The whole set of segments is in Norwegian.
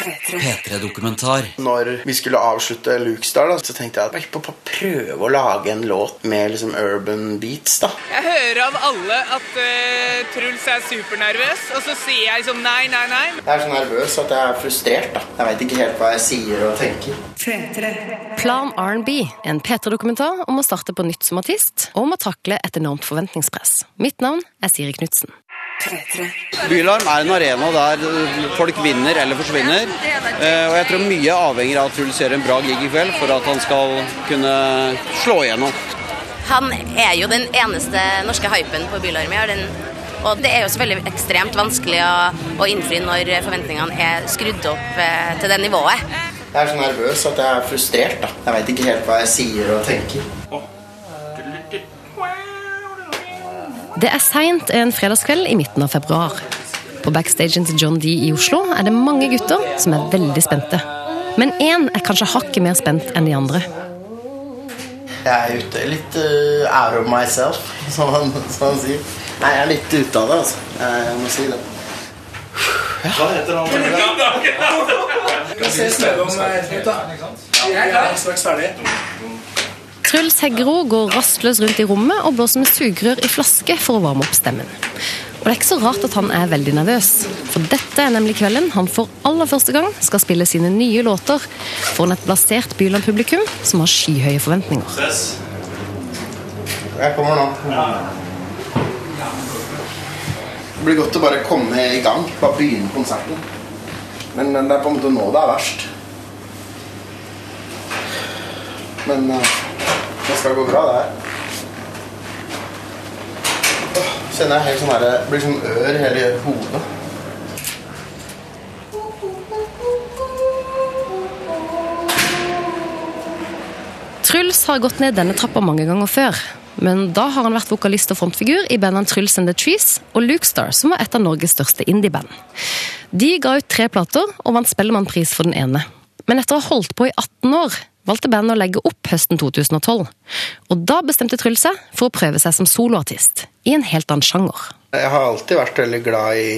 P3-dokumentar. Når vi skulle avslutte Lukestar, da, så tenkte jeg at jeg på prøve å lage en låt med liksom urban beats. da. Jeg hører av alle at uh, Truls er supernervøs, og så sier jeg liksom nei, nei, nei. Jeg er så nervøs at jeg er frustrert. da. Jeg veit ikke helt hva jeg sier og tenker. Plan R&B, en P3-dokumentar om å starte på nytt som artist, og om å takle et enormt forventningspress. Mitt navn er Siri Knutsen. Bylarm er en arena der folk vinner eller forsvinner. Eh, Og jeg tror mye avhenger av at Truls gjør en bra gig i kveld for at han skal kunne slå igjennom. Han er jo den eneste norske hypen på Bylarm. i år, Og det er jo selvfølgelig ekstremt vanskelig å, å innfri når forventningene er skrudd opp eh, til det nivået. Jeg er så nervøs at jeg er frustrert. da. Jeg veit ikke helt hva jeg sier og tenker. Det er seint en fredagskveld i midten av februar. På backstagen til John D i Oslo er det mange gutter som er veldig spente. Men én er kanskje hakket mer spent enn de andre. Jeg er ute litt uh, out of myself, som han, som han sier. Nei, jeg er litt ute av det, altså. Jeg, må si det. Hva heter han? Vi ses med om et minutt, da. Jeg er straks ferdig. Truls Hegro går rastløs rundt i rommet og blåser med sugerør i flaske for å varme opp stemmen. Og det er ikke så rart at han er veldig nervøs, for dette er nemlig kvelden han for aller første gang skal spille sine nye låter foran et blasert Byland-publikum som har skyhøye forventninger. Jeg kommer nå. Det blir godt å bare komme i gang. Bare begynne konserten. Men, det er på en måte nå det er verst. Men det skal gå bra, det her. Kjenner jeg helt sånn her, blir sånn ør hele hodet. Truls har gått ned denne trappa mange ganger før. Men da har han vært vokalist og frontfigur i bandene Truls and The Trees og Luke Star, som var et av Norges største indieband. De ga ut tre plater og vant Spellemannpris for den ene. Men etter å ha holdt på i 18 år valgte bandet å legge opp høsten 2012. Og da bestemte Truls seg for å prøve seg som soloartist, i en helt annen sjanger. Jeg har alltid vært veldig glad i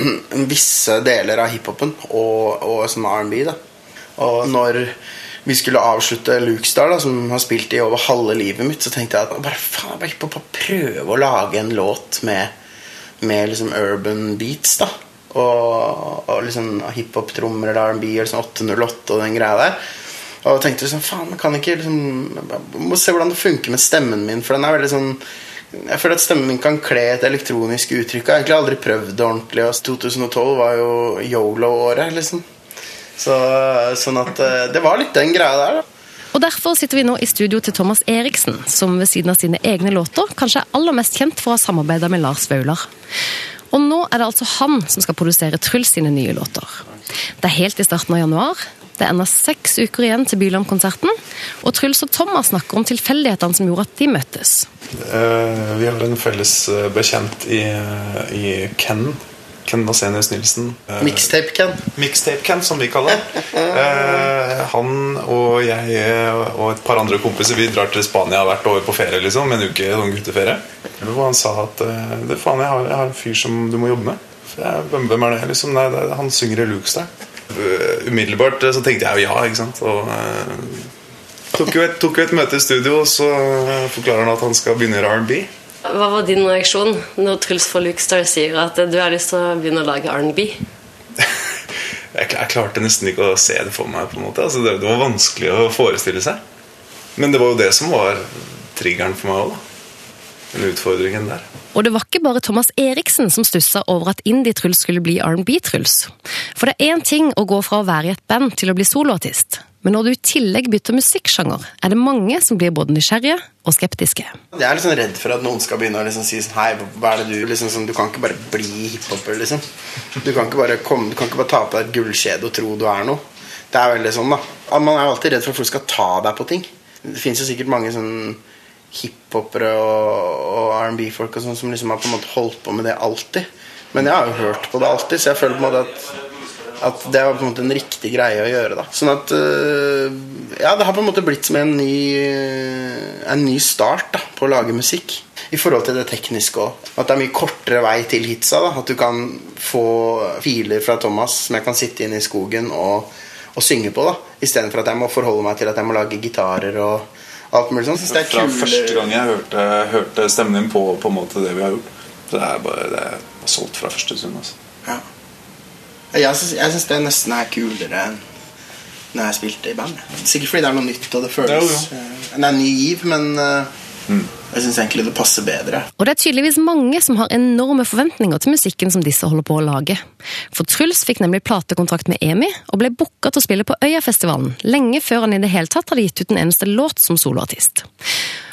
visse deler av hiphopen og, og sånn R&B. Og når vi skulle avslutte Lukestar, som har spilt i over halve livet mitt, så tenkte jeg at bare faen, bare å prøve å lage en låt med, med liksom urban beats. da. Og, og liksom hiphop-trommer eller R&B eller sånn 808 og den greia der. Og jeg tenkte liksom, faen, kan ikke liksom Må se hvordan det funker med stemmen min, for den er veldig sånn jeg føler at stemmen min kan kle et elektronisk uttrykk. Jeg har egentlig aldri prøvd det ordentlig. Og 2012 var jo yolo-året, liksom. Så, sånn at eh, det var litt den greia der, da. Og Derfor sitter vi nå i studio til Thomas Eriksen, som ved siden av sine egne låter kanskje er aller mest kjent for å ha samarbeida med Lars Vaular. Og nå er det altså han som skal produsere Truls sine nye låter. Det er helt i starten av januar. Det er ennå seks uker igjen til Byland-konserten. Og Truls og Thomas snakker om tilfeldighetene som gjorde at de møttes. Eh, vi har en felles eh, bekjent i, i Ken. Ken Vasenius Nilsen. Eh, Mixtape-Ken. Mixtape-Ken, som vi kaller det. Eh, han og jeg eh, og et par andre kompiser Vi drar til Spania hvert år på ferie. liksom En uke sånn gutteferie. Hvor han sa at eh, det, faen, jeg har, jeg har en fyr som du må jobbe med. Hvem, er det? liksom Nei, det, er- Han synger i Lukestad. der. Eh, Umiddelbart eh, så tenkte jeg jo ja. ikke sant Og eh, tok jo et, tok jo et møte i studio, og så eh, forklarer han at han skal begynne i R&B. Hva var din reaksjon når Truls fra Lukestad sier at du har lyst til å begynne å lage R&B? jeg klarte nesten ikke å se det for meg. på en måte altså det, det var vanskelig å forestille seg. Men det var jo det som var triggeren for meg òg. Den utfordringen der. Og det var ikke bare Thomas Eriksen som stussa over at Indie-Truls skulle bli R&B-Truls. For det er én ting å gå fra å være i et band til å bli soloartist. Men når du i tillegg bytter musikksjanger, er det mange som blir både nysgjerrige og skeptiske. Jeg er liksom redd for at noen skal begynne å liksom si sånn Hei, hva er det du liksom sånn, Du kan ikke bare bli hiphoper, liksom. Du kan ikke bare komme Du kan ikke bare ta på deg et gullkjede og tro du er noe. Det er veldig sånn, da. Man er alltid redd for at folk skal ta deg på ting. Det fins jo sikkert mange sånn hiphopere og, og R&B-folk og sånn som liksom har på en måte holdt på med det alltid. Men jeg har jo hørt på det alltid, så jeg føler på en måte at At det var på en måte en riktig greie å gjøre. da Sånn at øh, Ja, det har på en måte blitt som en ny En ny start da på å lage musikk. I forhold til det tekniske òg. At det er mye kortere vei til hitsa. da At du kan få filer fra Thomas som jeg kan sitte inne i skogen og, og synge på. da Istedenfor at jeg må forholde meg til at jeg må lage gitarer og alt mulig sånt. Synes det er Fra kulere. første gang jeg hørte, hørte stemmen din på, på en måte det vi har gjort, det er bare det er solgt fra første stund. Altså. Ja. Jeg syns, syns det nesten er kulere enn når jeg spilte i band. Sikkert fordi det er noe nytt, og det føles Jo, ja. Det er ny giv, men eh, jeg syns egentlig det passer bedre. Og det er tydeligvis mange som har enorme forventninger til musikken som disse holder på å lage. For Truls fikk nemlig platekontrakt med EMI, og ble booka til å spille på Øyafestivalen lenge før han i det hele tatt hadde gitt ut en eneste låt som soloartist.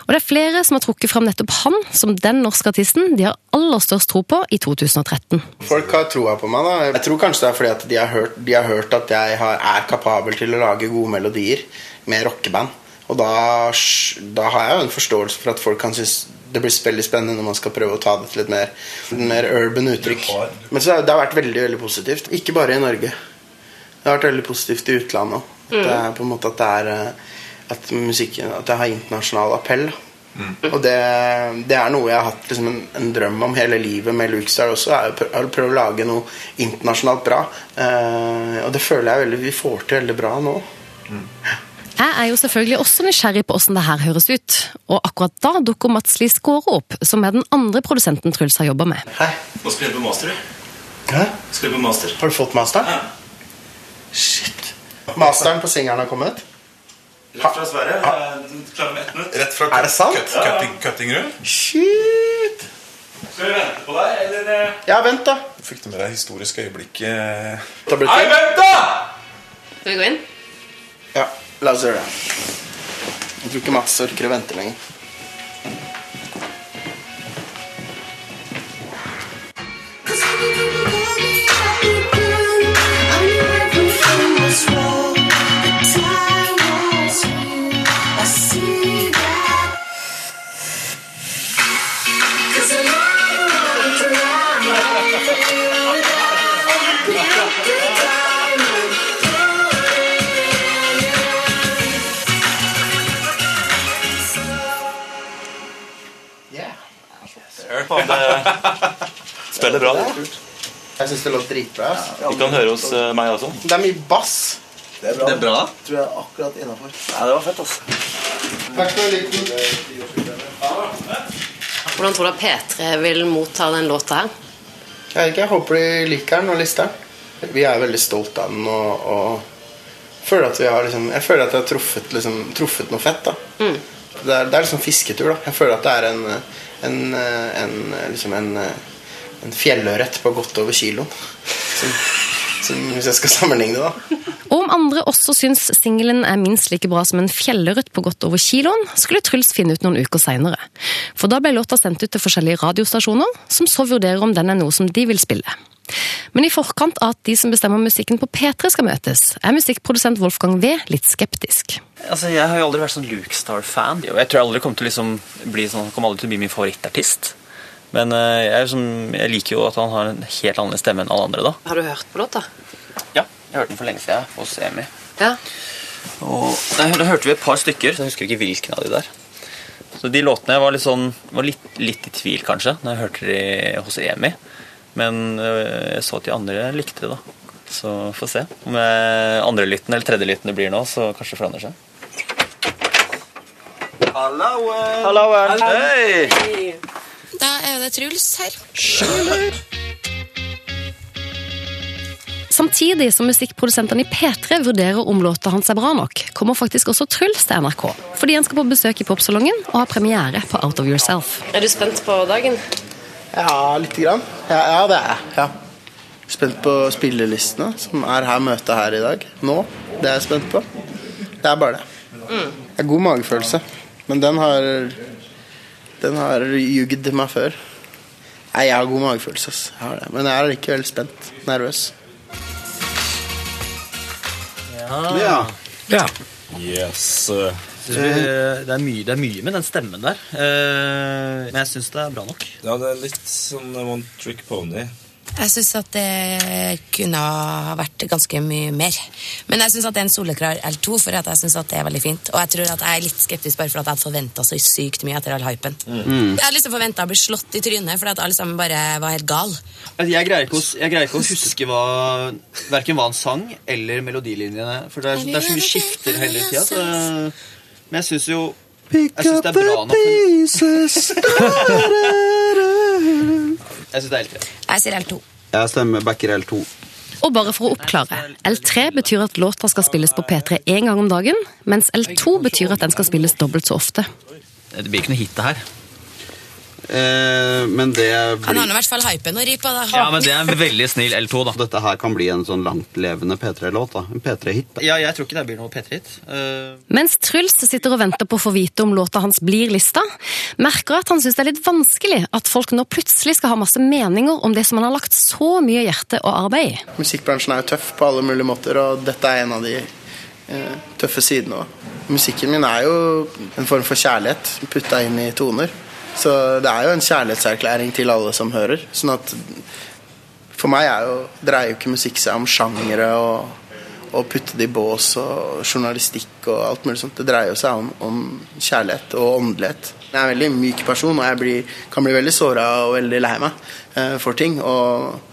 Og det er flere som har trukket fram nettopp han som den norske artisten de har aller størst tro på i 2013. Folk har troa på meg. da Jeg tror kanskje det er fordi at de har hørt, de har hørt at jeg har, er kapabel til å lage gode melodier med rockeband. Og da, da har jeg jo en forståelse for at folk kan synes det blir veldig spennende når man skal prøve å ta det til et mer, mer urban uttrykk. Men så det har vært veldig veldig positivt. Ikke bare i Norge. Det har vært veldig positivt i utlandet òg. Det er på en måte at det er eh, At musikken At det har internasjonal appell. Mm. Og det, det er noe jeg har hatt liksom en, en drøm om hele livet med Lukestad også. Er å prø- prøve å lage noe internasjonalt bra. Eh, og det føler jeg veldig vi får til veldig bra nå. Jeg er jo selvfølgelig også nysgjerrig på hvordan det her høres ut, og akkurat da dukker Mats Lie Skåre opp, som er den andre produsenten Truls har jobba med. Hei. Nå skal jeg på master, du. Hæ? Skal jeg på master. Har du fått masteren? Ja. Shit. Masteren på singelen har kommet? Rett fra Sverige. Klarer er Klar med ett minutt. Rett fra Er det sant? cut- cutting, cuttingroom. Shit. Skal vi vente på deg, eller? eh? Ja, vent, da. Fikk du med deg historisk øyeblikk? eh, Nei, vent, da! Skal vi gå inn? Ja, la oss gjøre det. Jeg tror ikke Mats orker å vente lenger. Faen, det spiller bra. Jeg syns det låt dritbra. ass. Du kan høre hos eh, meg også. Det er mye bass. Det er bra. Det er bra. Tror jeg er akkurat innafor. Ja, det var fett, altså. Takk for lyden. Hvordan tror du P3 vil motta den låta her? Jeg vet ikke, jeg håper de liker den og lister den. Vi er veldig stolt av den og, og føler at vi har liksom, jeg føler at jeg har truffet, liksom, truffet noe fett. da det, er, det er liksom fisketur. da Jeg føler at det er en, en, en, liksom en, en fjellørret på godt over kiloen. Som, som, hvis jeg skal sammenligne, da. Og om andre også syns singelen er minst like bra som en fjellørret på godt over kiloen, skulle Truls finne ut noen uker seinere. For da ble låta sendt ut til forskjellige radiostasjoner, som så vurderer om den er noe som de vil spille. Men i forkant av at de som bestemmer musikken på P3 skal møtes, er musikkprodusent Wolfgang V litt skeptisk. Altså, Jeg har jo aldri vært sånn Luke Star-fan. Jeg tror jeg aldri kommer til liksom bli sånn, kom aldri til å bli min favorittartist. Men eh, jeg, er som- jeg liker jo at han har en helt annen stemme enn alle andre. da. Har du hørt på låta? Ja, jeg hørte den for lenge siden hos Emi. Ja. Og da, da hørte vi et par stykker, så jeg husker ikke hvilken av de der. Så de låtene var, litt sånn, var litt, litt i tvil, kanskje, når jeg hørte de hos Emi. Men øh, jeg så at de andre likte det, da. Så får se. Om jeg andrelytten eller tredjelytten det blir nå, så kanskje det forandrer seg. Hallauen! Hallauen! Hei! Da er det Truls her. Samtidig som musikkprodusentene i P3 vurderer om låta hans er bra nok, kommer faktisk også Truls til NRK. Fordi han skal på besøk i Popsalongen og ha premiere på Out of Yourself. Er du spent på dagen? Ja, lite grann. Ja, ja det er jeg. Ja. Spent på spillelistene som er her møtet her i dag. Nå. Det er jeg spent på. Det er bare det. Det er god magefølelse, men den har Den har jugd meg før. Nei, jeg har god magefølelse, ass. Jeg har det. Men jeg er likevel spent. Nervøs. Ja. Ja. Yes. Det er, mye, det er mye med den stemmen der. Eh, Men jeg syns det er bra nok. Ja, det er litt sånn One Trick Pony. Jeg syns at det kunne ha vært ganske mye mer. Men jeg syns at det er en soleklar L2, for at jeg synes at det er veldig fint. Og jeg tror at jeg er litt skeptisk bare for at jeg hadde forventa så sykt mye etter all hypen. Mm. Jeg hadde liksom forventa å bli slått i trynet fordi at alle sammen bare var helt gal. Altså, Jeg greier ikke å, jeg greier ikke å huske hva, verken hva han sang eller melodilinjene. For det er, det er så mye skifter hele tida. Men jeg syns jo Jeg syns det er bra nok. Jeg syns det er L3. Jeg sier L2. Jeg stemmer backer L2. Og bare for å oppklare, L3 betyr at låta skal spilles på P3 én gang om dagen, mens L2 betyr at den skal spilles dobbelt så ofte. Det blir ikke noe hit, det her. Eh, men det Han har i hvert fall hypen å ri på, da. Ja, men det er en veldig snill L2, da. Dette her kan bli en sånn langtlevende P3-låt. da En P3-hit. Ja, jeg tror ikke det blir noe P3-hit. Uh, Mens Truls sitter og venter på å få vite om låta hans blir lista, merker at han syns det er litt vanskelig at folk nå plutselig skal ha masse meninger om det som han har lagt så mye hjerte og arbeid i. Musikkbransjen er jo tøff på alle mulige måter, og dette er en av de eh, tøffe sidene òg. Musikken min er jo en form for kjærlighet putta inn i toner. Så det er jo en kjærlighetserklæring til alle som hører. Sånn at for meg er jo, dreier jo ikke musikk seg om sjangere og, og putte det i bås og journalistikk og alt mulig sånt. Det dreier jo seg om, om kjærlighet og åndelighet. Jeg er en veldig myk person, og jeg blir, kan bli veldig såra og veldig lei meg eh, for ting. Og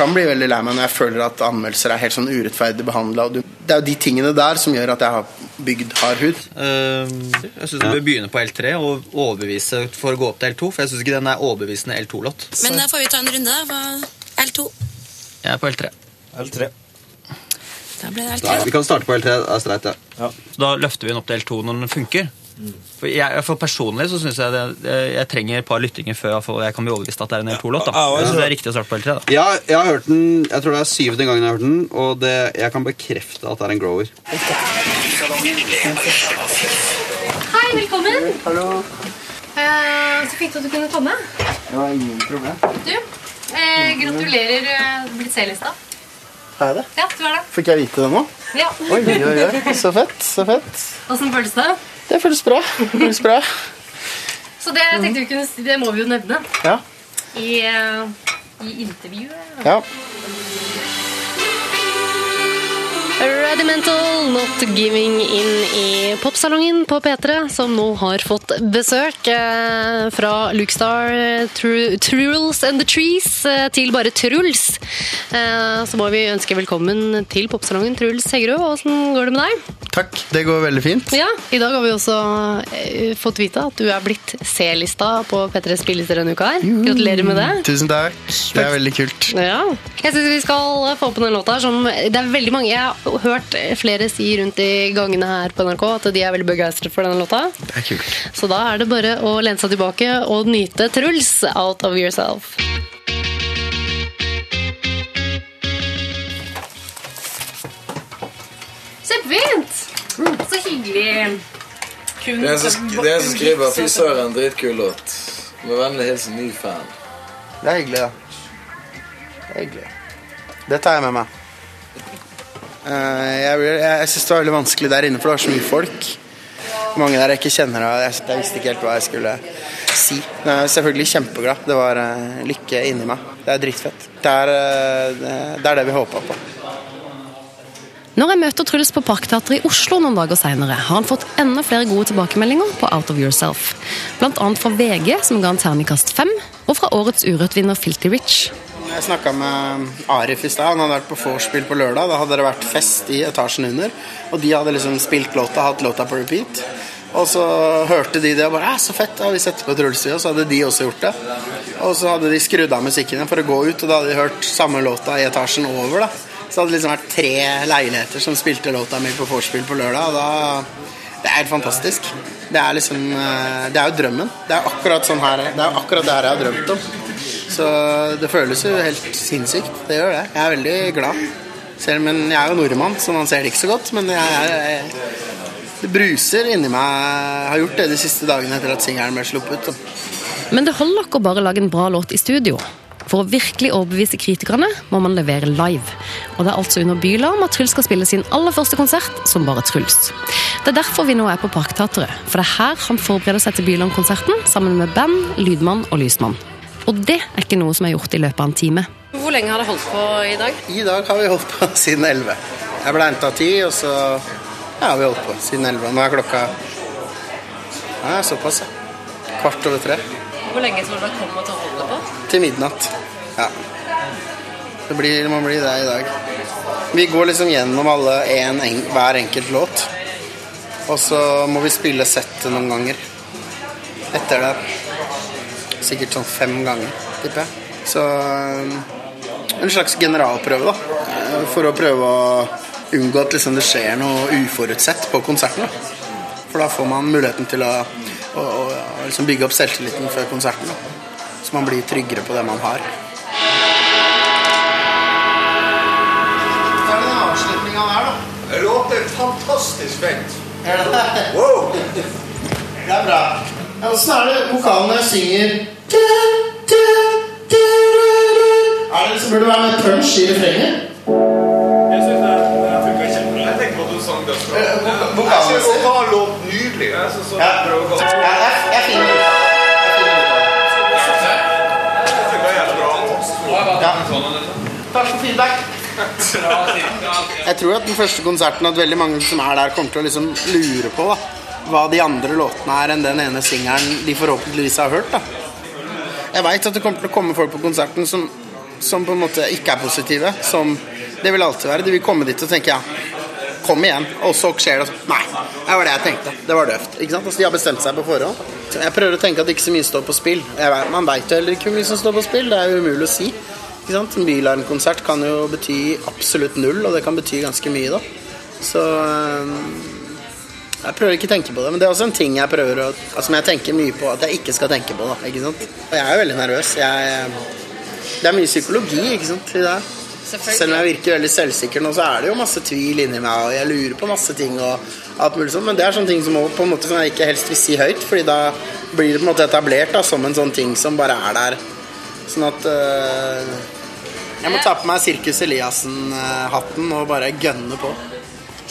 kan bli veldig lei meg når jeg føler at anmeldelser er helt sånn urettferdig behandla. Det er jo de tingene der som gjør at jeg har bygd hard hud. jeg syns du bør begynne på L3 og overbevise for å gå opp til L2. For jeg syns ikke den er overbevisende L2-låt. Men da får vi ta en runde, da. Hva- L2. Jeg er på L3. L3. Da ble det L3. vi kan starte på L3. Det er streit, det. Ja. da løfter vi den opp til L2 når den funker. For, jeg, for personlig så syns jeg det, jeg trenger et par lyttinger før jeg, får, jeg kan bli overbevist at det er en L2-låt. da. Jeg synes det er riktig å starte på L3. da. Ja, jeg har hørt den Jeg tror det er syvende gangen jeg har hørt den, og det, jeg kan bekrefte at det er en grower. Hei, velkommen! Hallo. Eh, så fint at du kunne komme. Det var ingen problem. Du, eh, gratulerer, du er blitt C-lista. Er det? Ja, du er det. Fikk jeg vite det nå? Ja. Oi, oi, oi. Så fett. Så fett. Åssen føles det? Det føles bra. Det føles bra. Så det tenkte vi kunne, si- det må vi jo nevne Ja. i, eh, i intervjuet. ja. Radimental Not Giving In i popsalongen på P3, som nå har fått besøk eh, fra Lukestar, Tru, Truls and the Trees eh, til bare Truls. Eh, så må vi ønske velkommen til popsalongen, Truls Heggerud. Åssen går det med deg? Takk. Det går veldig fint. Ja, I dag har vi også eh, fått vite at du er blitt C-lista på P3s spillelister denne uka. her. Gratulerer med det. Tusen takk. Det er veldig kult. Ja. Jeg syns vi skal få på den låta. Som, det er veldig mange Jeg har hørt flere si rundt i gangene her på NRK at de er veldig begeistret for denne låta. Det er kult. Så da er det bare å lene seg tilbake og nyte Truls out of yourself. Kjempefint! Så hyggelig. Det er så som, det er en som skriver 'Fy søren, dritkul låt'. Med vennlig hilsen ny fan. Det er hyggelig, da. Det er hyggelig. Det tar jeg med meg. Uh, jeg blir- jeg, jeg syns det var veldig vanskelig der inne, for det var så mye folk. Mange der jeg ikke kjenner. Og jeg, jeg visste ikke helt hva jeg skulle si. Men jeg er selvfølgelig kjempeglad. Det var uh, lykke inni meg. Det er dritfett. Det er, uh, det, det er det vi håpa på. Når jeg møter Truls på Parkteatret i Oslo noen dager senere, har han fått enda flere gode tilbakemeldinger på Out of Yourself. Blant annet fra VG, som ga en terningkast fem, og fra årets Urørt-vinner Filty Rich. Jeg snakka med Arif i stad. Han hadde vært på vorspiel på lørdag. Da hadde det vært fest i etasjen under. Og de hadde liksom spilt låta, hatt låta på repeat. Og så hørte de det og bare så fett', da. vi setter på Truls i, og så hadde de også gjort det. Og så hadde de skrudd av musikken for å gå ut, og da hadde de hørt samme låta i etasjen over. da Så hadde det liksom vært tre leiligheter som spilte låta mi på vorspiel på lørdag. Og da Det er helt fantastisk. Det er liksom eh, Det er jo drømmen. Det er akkurat sånn her Det er akkurat det her jeg har drømt om. Så det føles jo helt sinnssykt. Det gjør det. Jeg er veldig glad. Selv, men jeg er jo nordmann, så man ser det ikke så godt. Men jeg, jeg, det bruser inni meg. Jeg har gjort det de siste dagene etter at singelen ble sluppet. Men det holder ikke å bare lage en bra låt i studio. For å virkelig overbevise kritikerne må man levere live. Og det er altså under Bylarm at Truls skal spille sin aller første konsert som bare Truls. Det er derfor vi nå er på Parkteatret. For det er her han forbereder seg til Bylarm-konserten sammen med band, lydmann og lysmann. Og det er ikke noe som er gjort i løpet av en time. Hvor lenge har det holdt på i dag? I dag har vi holdt på siden 11. Jeg ble henta ti, og så ja, har vi holdt på siden 11. Nå er klokka ja, såpass, ja. Kvart over tre. Hvor lenge tror du det kommer til å holde? Til midnatt. Ja. Det, blir, det må bli det i dag. Vi går liksom gjennom alle en, en, hver enkelt låt. Og så må vi spille settet noen ganger. Etter det. Sikkert sånn fem ganger, tipper jeg. Så um, en slags generalprøve, da. Eh, For å prøve å unngå at liksom det skjer noe uforutsett på konserten. Da. For da får man muligheten til å, å, å, liksom bygge opp selvtilliten før konserten. Da. Så man blir tryggere på det man har. Det er den avslutninga der, da. Det låter fantastisk fett. Er det det? Wow! Det er bra. Ja, Åssen er det vokalene synger Er det liksom burde det være med punch i refrenget? Jeg syns det, det funka kjempebra. Jeg tenker på at du sang dødsbra. Jeg synes vokalen låt nydelig. Jeg synes så Ja. Ja, jeg, jeg finner Takk for feedback. Jeg tror at den første konserten at veldig mange som er der, kommer til å liksom lure på da, hva de andre låtene er enn den ene singelen de forhåpentligvis har hørt. da. Jeg veit at det kommer til å komme folk på konserten som, som på en måte ikke er positive. Som det vil alltid være. De vil komme dit og tenke ja, kom igjen. Og så skjer det sånn. Nei, det var det jeg tenkte. Det var døvt. Ikke sant? Altså, de har bestemt seg på forhånd. Jeg prøver å tenke at ikke så mye står på spill. Jeg vet, man veit jo heller ikke hvor mye som står på spill. Det er jo umulig å si. Ikke sant? En bylarmkonsert kan jo bety absolutt null, og det kan bety ganske mye, da. Så jeg prøver ikke å tenke på det, men det er også en ting jeg prøver å altså, jeg tenker mye på at jeg ikke skal tenke på. da, ikke sant? Og jeg er jo veldig nervøs. Jeg, det er mye psykologi ikke sant, i det her. Selv om jeg virker veldig selvsikker nå, så er det jo masse tvil inni meg, og jeg lurer på masse ting. og alt mulig sånt, Men det er sånne ting som, på en måte, som jeg ikke helst vil si høyt, Fordi da blir det på en måte etablert da, som en sånn ting som bare er der. Sånn at uh, Jeg må ta på meg Sirkus Eliassen-hatten og bare gønne på.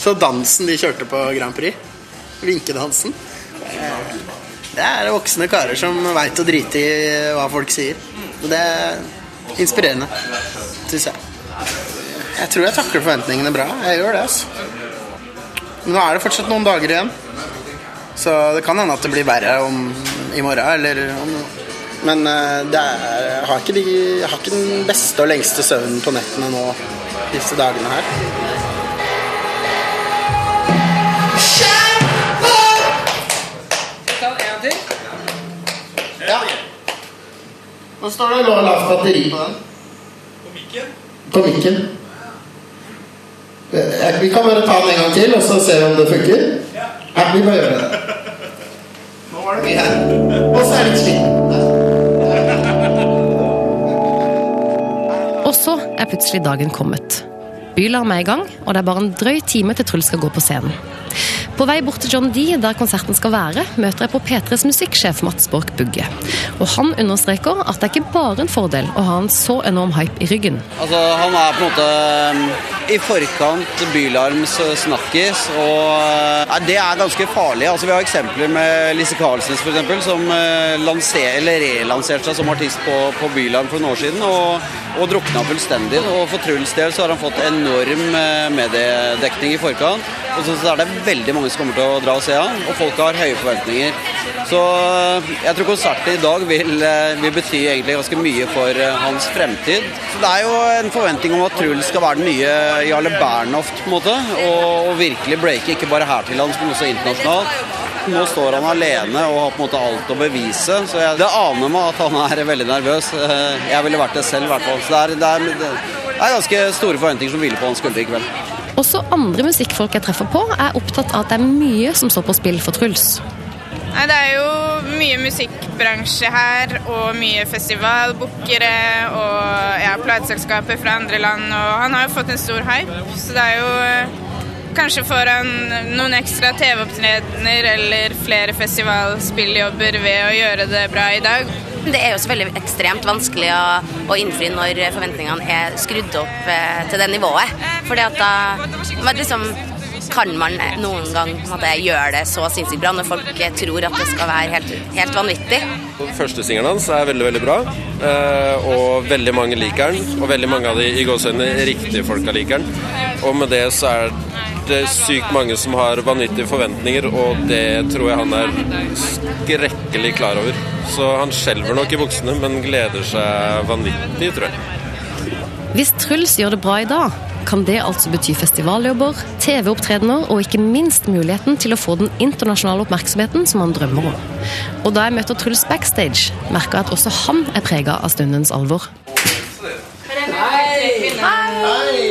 Så dansen de kjørte på Grand Prix, vinkedansen Det er voksne karer som veit å drite i hva folk sier. Og det er inspirerende, syns jeg. Jeg tror jeg takler forventningene bra. Jeg gjør det, altså. Men nå er det fortsatt noen dager igjen. Så det kan hende at det blir verre om, i morgen, eller om Men eh, det er, jeg, har ikke de, jeg har ikke den beste og lengste søvnen på nettene nå disse dagene her. Ja. Nå står det lavt batteri på den. På mikken? På mikken. Vi kan bare ta den en gang til, og så se om det funker. Ja, vi bare gjør det. Nå var det mye her. Og så er det litt sliten. Er plutselig dagen kommet. Bylarm er i gang, og det er bare en drøy time til Truls skal gå på scenen. På vei bort til John D, der konserten skal være, møter jeg på P3s musikksjef Mats Borch Bugge. Og han understreker at det er ikke bare en fordel å ha en så enorm hype i ryggen. Altså, han er på en måte um, i forkant Bylarms uh, snakkis, og ja, det er ganske farlig. Altså, vi har eksempler med Lise Karlsnes eksempel, som uh, lanser, relanserte seg som artist på, på Bylarm for noen år siden, og, og drukna fullstendig. Og for Truls del så har han fått enorm uh, mediedekning i forkant. Og så er det veldig mange som kommer til å dra og se han, og folk har høye forventninger. Så uh, jeg tror konserten i dag vil, uh, vil bety egentlig ganske mye for uh, hans fremtid. Så det er jo en forventning om at Truls skal være den nye Jarle Bernhoft, på en måte. Og, og virkelig breake ikke bare her til lands, men også internasjonalt. Nå står han alene og har på en måte alt å bevise. Så jeg, det aner meg at han er veldig nervøs. Eh, Jeg ville vært det selv, i hvert fall. Så det er, det, er, det er ganske store forventninger som hviler på hans skuldre i kveld. Også andre musikkfolk jeg treffer på, er opptatt av at det er mye som står på spill for Truls. Nei, det er jo mye musikkbransje her, og mye festivalbookere og ja, plateselskaper fra andre land. Og han har jo fått en stor hype, så det er jo eh, Kanskje får han noen ekstra TV-opptredener eller flere festivalspilljobber ved å gjøre det bra i dag. Det er jo selvfølgelig ekstremt vanskelig å, å innfri når forventningene er skrudd opp eh, til det nivået. Fordi at da liksom, kan man noen gang gjøre det så sinnssykt bra når folk tror at det skal være helt, helt vanvittig. Første singelen hans er veldig veldig bra, eh, og veldig mange liker den. Og veldig mange av de i gåsehudene riktige folka liker den. Og med det så er det sykt mange som har vanvittige forventninger, og det tror jeg han er skrekkelig klar over. Så han skjelver nok i buksene, men gleder seg vanvittig, tror jeg. Hvis Truls gjør det bra i dag, kan det altså bety festivaljobber, TV-opptredener og ikke minst muligheten til å få den internasjonale oppmerksomheten som han drømmer om. Og da jeg møter Truls backstage, merker jeg at også han er prega av stundens alvor. Hei! Hei! Hei!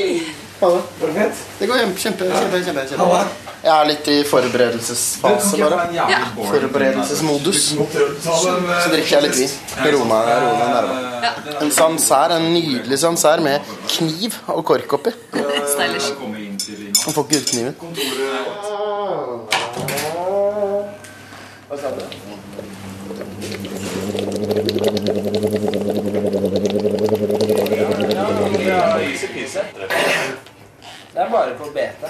fint? Det går hjem. Kjempe, kjempe, kjempe, kjempe. Jeg er litt i forberedelsesfase, bare. Ja. Forberedelsesmodus. Så drikker jeg litt vin. Rona roer meg. En sansær, en nydelig sansær med kniv og kork oppi. Stylish. Han får ikke ut kniven. Det er bare på BT.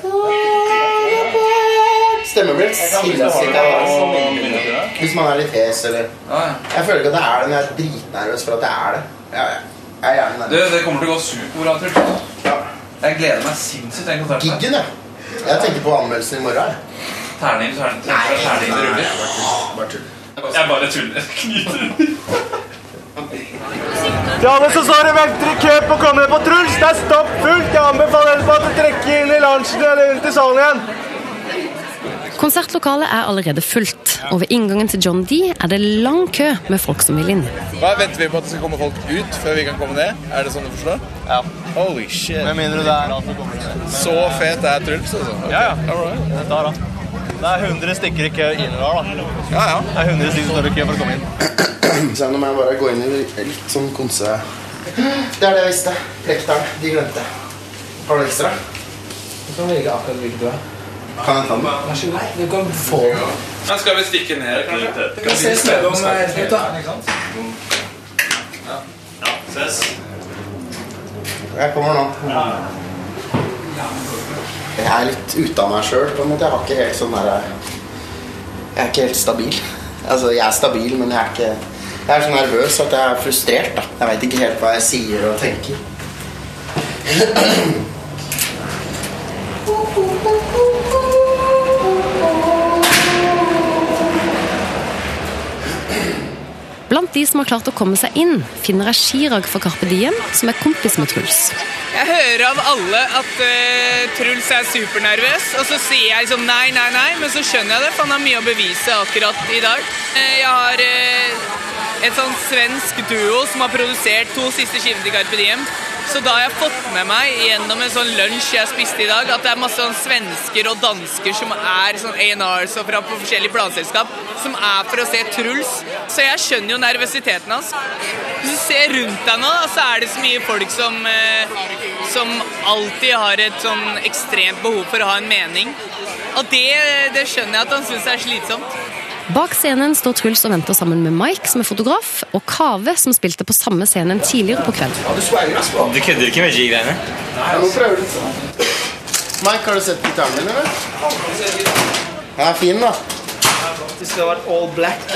Stemmen blir sinnssykt av Hvis man er litt hes eller Jeg føler ikke at det er det, men jeg er dritnervøs for at det er det. Ja, ja. Jeg er gjerne Du, nervøs. det kommer til å gå superbra, Truls. Jeg gleder meg sinnssykt til den konserten. Giggen, ja. Jeg tenker på anmeldelsen i morgen. jeg. Terning, terning, terning, terning det ruller. Bare tull. Jeg bare tuller. Til alle som står og venter i kø på å komme på Truls, det er stopp fullt. Jeg anbefaler dere å inn i lunsjen eller inn til salen igjen. Konsertlokalet er allerede fullt, og ved inngangen til John D er det lang kø med folk som vil inn. Hva Venter vi på at det skal komme folk ut før vi kan komme ned? Er det sånn du forstår? Ja. Holy shit. Med mindre det er Så fet er Truls, altså. Okay. Ja, ja. right. Det er, da. det er 100 stykker i kø inn der, da. Ja, ja. Det er 100 stykker som står i kø for å komme inn. Så nå må jeg bare gå inn i litt sånn konse... Det er det jeg visste. Lekteren. De glemte. Har du ekstra? Du kan velge akkurat hvilken du er. Kan jeg ta den? Vær så god. Du kan få den. Men skal vi stikke ned, kanskje? Vi kan ses mellom er helt ut, da. Ja, ses. Jeg kommer nå. Jeg er litt ute av meg sjøl. Jeg har ikke helt sånn der Jeg er ikke helt stabil. Altså, jeg er stabil, men jeg er ikke Jeg er så nervøs at jeg er frustrert. da Jeg veit ikke helt hva jeg sier og tenker. Blant de som har klart å komme seg inn, finner jeg Chirag fra Carpe Diem, som er kompis med Truls. Jeg hører av alle at uh, Truls er supernervøs, og så sier jeg liksom nei, nei, nei, men så skjønner jeg det, for han har mye å bevise akkurat i dag. Uh, jeg har uh, et sånn svensk duo som har produsert to siste skivene til Carpe Diem. Så da har jeg fått med meg gjennom en sånn lunsj jeg spiste i dag, at det er masse sånn svensker og dansker som er sånn A&Rs og fra forskjellige planselskap, som er for å se Truls. Så jeg skjønner jo nervøsiteten hans. Hvis du ser rundt deg nå, så er det så mye folk som, eh, som alltid har et sånn ekstremt behov for å ha en mening. Og det, det skjønner jeg at han syns er slitsomt. Bak scenen står Truls og venter sammen med Mike, som er fotograf, og Kave, som spilte på samme scenen tidligere på kvelden. Du kødder ikke med G-greiene? Mike, har du sett gitaren min, eller? Den er fin, da. Det hadde vært all black,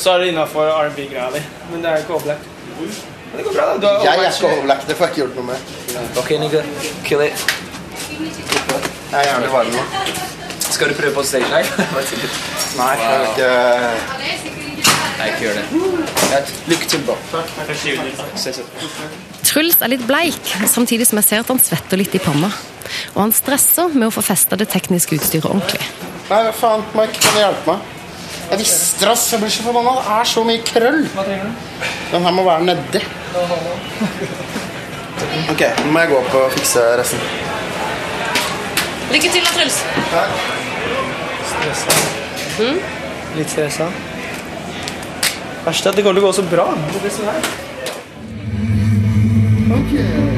så er det innafor R&B-greia di. Men det er ikke all black. Men det går bra, da. Du har Jeg er ikke all black. Det får jeg ikke gjort noe med. Ok, nigga. Kill it. Jeg er jævlig varm nå. Skal du prøve på stage live? Nei, jeg vil ikke Nei, ikke gjør det. Lykke til. Truls er litt bleik, samtidig som jeg ser at han svetter litt i panna. Og han stresser med å få festa det tekniske utstyret ordentlig. Nei, faen, Mike, kan du hjelpe meg? Jeg visste det. Jeg blir så forbanna. Det er så mye krøll. Hva trenger du? Den her må være nedi. Ok, nå må jeg gå opp og fikse resten. Lykke til da, Truls. Stressa. Litt stressa. Verste er at det kommer til å gå så bra. Det blir sånn her. Tusen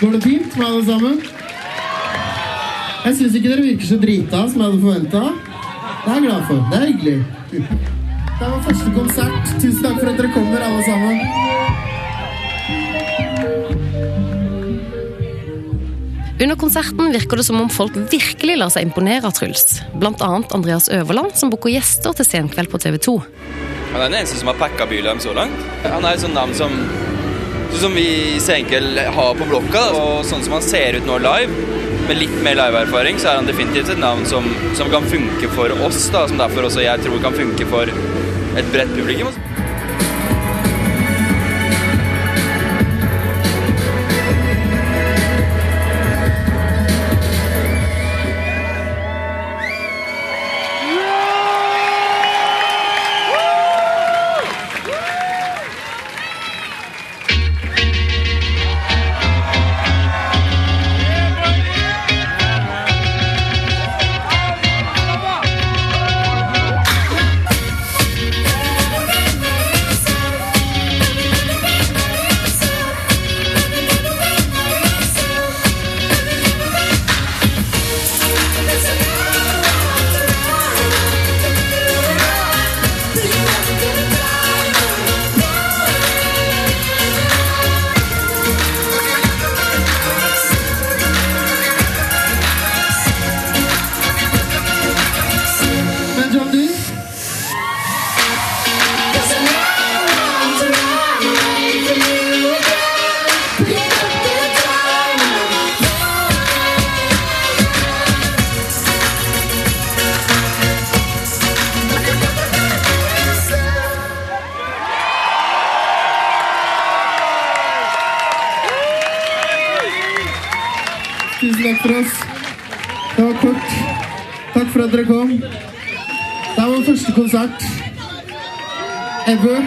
Går det fint med alle sammen? Jeg syns ikke dere virker så drita som jeg hadde forventa. Det er jeg glad for. Det er hyggelig. Det var første konsert. Tusen takk for at dere kommer, alle sammen. Under konserten virker det som om folk virkelig lar seg imponere av Truls. Blant annet Andreas Øverland, som booker gjester til Senkveld på TV 2. Han er den eneste som har packa Bylarm så langt. Han er et sånt navn som sånn som vi i Senkveld har på blokka. Og sånn som han ser ut nå live, med litt mer liveerfaring, så er han definitivt et navn som, som kan funke for oss, da, som derfor også jeg tror kan funke for et bredt publikum. Men konsert ever.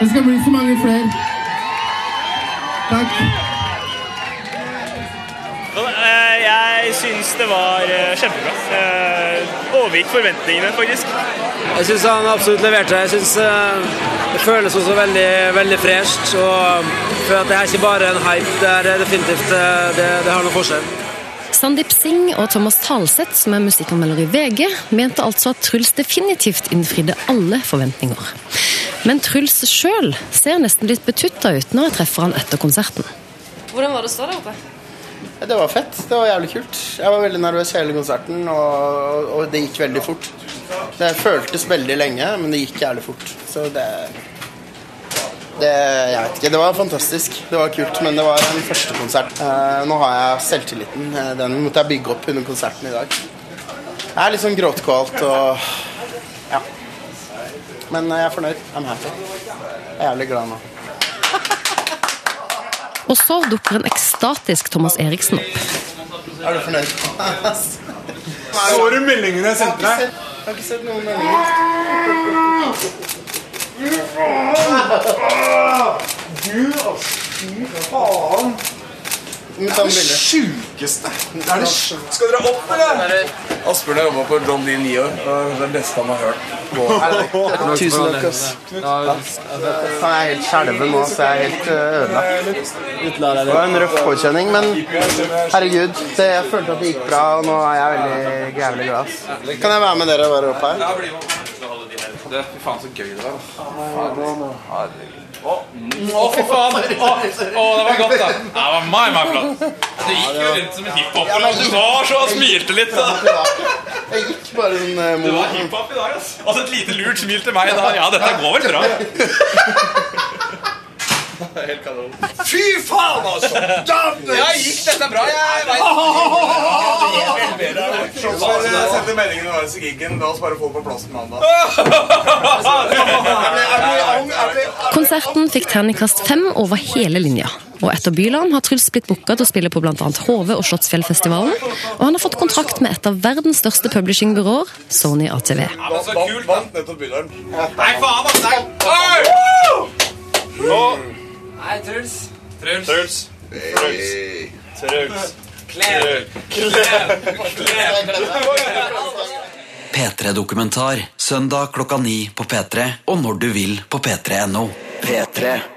Det skal bli så mange flere. Takk. Eh, Jeg syns det var eh, kjempebra. Eh, Overgikk forventningene, faktisk. Jeg syns han absolutt leverte. Jeg synes Det føles også veldig, veldig fresht. Og for at det er ikke bare en hype, det er definitivt det, det har noe for seg. Sandeep Singh og Thomas Talseth, som er musikkanmelder i VG, mente altså at Truls definitivt innfridde alle forventninger. Men Truls sjøl ser nesten litt betutta ut når jeg treffer han etter konserten. Hvordan var det å stå der oppe? Det var fett. Det var jævlig kult. Jeg var veldig nervøs hele konserten, og, og det gikk veldig fort. Det føltes veldig lenge, men det gikk jævlig fort. Så det det, jeg vet ikke, det var fantastisk. Det var kult, men det var en første konsert. Eh, nå har jeg selvtilliten. Eh, Den måtte jeg bygge opp under konserten i dag. Jeg er litt sånn gråtkvalt og Ja. Men jeg er fornøyd. I'm happy. Jeg er jævlig glad nå. Og så dukker en ekstatisk Thomas Eriksen opp. Er du fornøyd? Så du meldingene jeg sendte deg? Jeg har ikke sett noen meldinger. Du, ass. Fy faen. Det er det sjukeste. Er det sj- Skal dere opp, eller? Asbjørn har jobba på John D i ni år. Det er det beste han har hørt. Tusen takk, ass. Han er helt skjelven nå, så jeg er helt øh, ødelagt. Det var en røff påkjenning, men herregud, det, jeg følte at det gikk bra, og nå er jeg veldig jævlig glad. Kan jeg være med dere og være oppe her? Det, fy faen, så gøy det var. Herregud. Å, fy faen! Å, å, det var godt, da. Ja, det var meg, meg flott. Du gikk jo rundt som en hiphoper. og Du var så og smilte litt. da. Jeg gikk bare sånn uh, Du var hiphop i dag, ass. Altså et lite lurt smil til meg da. Ja, dette går vel bra. Helt kanon. Fy faen, altså! Ja, gikk dette bra? Jeg vet Jeg sendte meldingen underveis i gigen. La oss bare få det på plass på mandag. Konserten fikk terningkast fem over hele linja. Og etter Byland har Truls blitt booka til å spille på bl.a. HV og Slottsfjellfestivalen. Og han har fått kontrakt med et av verdens største publishingbyråer, Sony ATV. Vant, vant nettopp Bylarm. Nei, faen, ass! Nei. Nei, Truls. Truls. Truls. Truls. P3-dokumentar søndag klokka ni på P3 og når du vil på p3.no. P3.